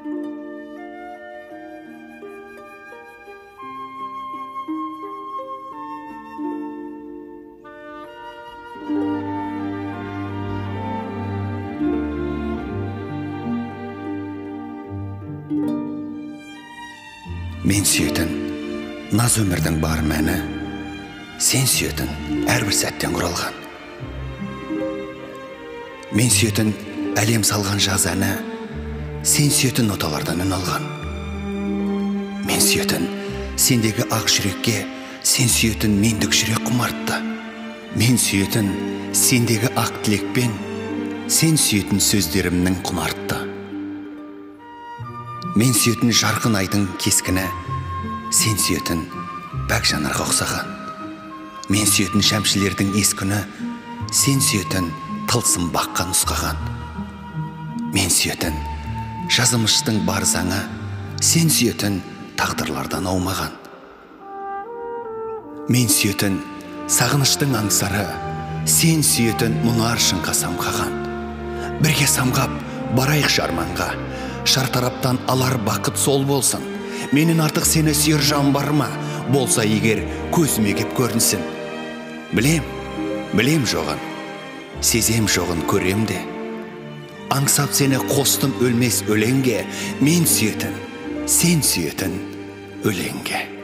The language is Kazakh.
мен сүйетін наз өмірдің бар мәні сен сүйетін әрбір сәттен құралған мен сүйетін әлем салған жаз әні сен сүйетін ноталардан үн алған мен сүйетін сендегі ақ жүрекке сен сүйетін мендік жүрек құмартты мен сүйетін сендегі ақ тілекпен сен сүйетін сөздерімнің құнартты мен сүйетін жарқын айдың кескіні сен сүйетін бәк жанарға ұқсаған мен сүйетін шәмшілердің ес күні сен сүйетін тылсым баққа нұсқаған мен сүйетін жазымыштың бар заңы сен сүйетін тағдырлардан аумаған. Мен сүйетін сағыныштың аңсары сен сүйетін мұнар шыңға самғаған бірге самғап барайықшы арманға шартараптан алар бақыт сол болсын. Менен артық сені сүйер жан бар ма болса егер көзіме кеп көрінсін. Білем білем жоғын сезем жоғын көрем де. Аңсап сені қостым өлмес өлеңге мен сүйетін сен сүйетін өлеңге